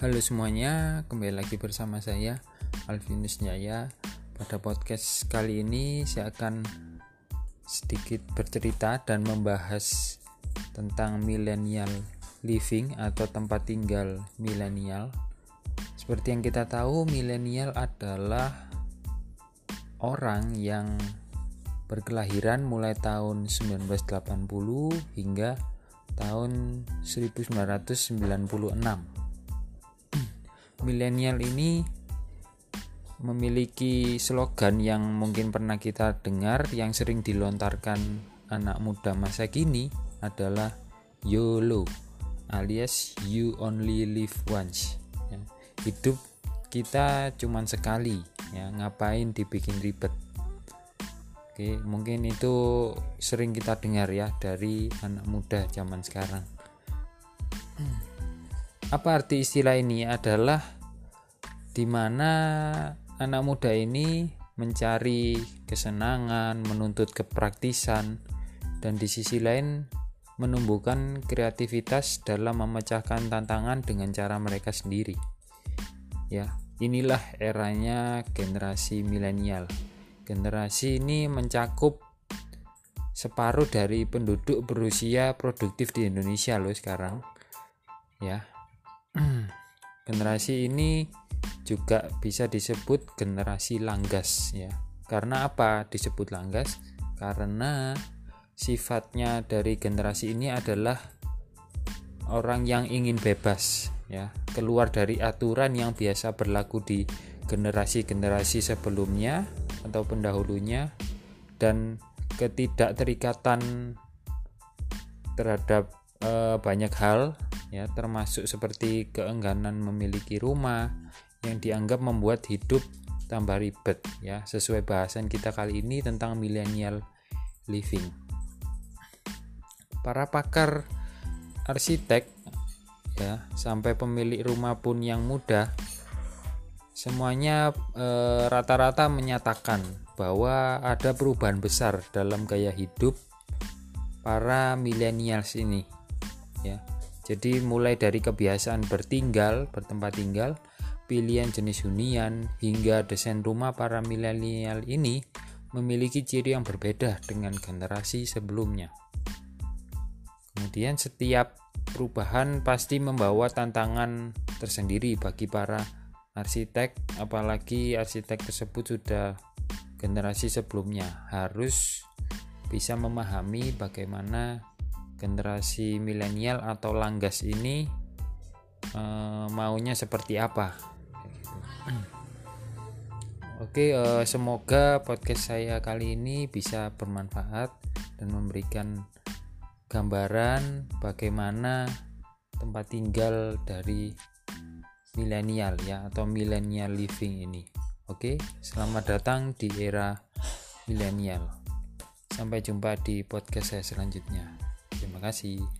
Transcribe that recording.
Halo semuanya, kembali lagi bersama saya Alvinus Jaya. Pada podcast kali ini saya akan sedikit bercerita dan membahas tentang millennial living atau tempat tinggal milenial. Seperti yang kita tahu, milenial adalah orang yang berkelahiran mulai tahun 1980 hingga tahun 1996. Milenial ini memiliki slogan yang mungkin pernah kita dengar yang sering dilontarkan anak muda masa kini adalah YOLO alias you only live once. Ya, hidup kita cuman sekali, ya ngapain dibikin ribet. Oke, mungkin itu sering kita dengar ya dari anak muda zaman sekarang. Apa arti istilah ini? Adalah di mana anak muda ini mencari kesenangan, menuntut kepraktisan, dan di sisi lain menumbuhkan kreativitas dalam memecahkan tantangan dengan cara mereka sendiri. Ya, inilah eranya generasi milenial Generasi ini mencakup separuh dari penduduk berusia produktif di Indonesia loh sekarang. Ya. Generasi ini juga bisa disebut generasi langgas ya. Karena apa disebut langgas? Karena sifatnya dari generasi ini adalah orang yang ingin bebas ya, keluar dari aturan yang biasa berlaku di generasi-generasi sebelumnya atau pendahulunya dan ketidakterikatan terhadap e, banyak hal ya termasuk seperti keengganan memiliki rumah yang dianggap membuat hidup tambah ribet ya sesuai bahasan kita kali ini tentang millennial living para pakar arsitek ya sampai pemilik rumah pun yang muda Semuanya eh, rata-rata e, menyatakan bahwa ada perubahan besar dalam gaya hidup para millennials ini. Ya. Jadi mulai dari kebiasaan bertinggal, bertempat tinggal, pilihan jenis hunian hingga desain rumah para milenial ini memiliki ciri yang berbeda dengan generasi sebelumnya. Kemudian setiap perubahan pasti membawa tantangan tersendiri bagi para arsitek apalagi arsitek tersebut sudah generasi sebelumnya harus bisa memahami bagaimana generasi milenial atau langgas ini e, maunya seperti apa Oke, e, semoga podcast saya kali ini bisa bermanfaat dan memberikan gambaran bagaimana tempat tinggal dari milenial ya atau millennial living ini. Oke, selamat datang di era milenial. Sampai jumpa di podcast saya selanjutnya. Kasih.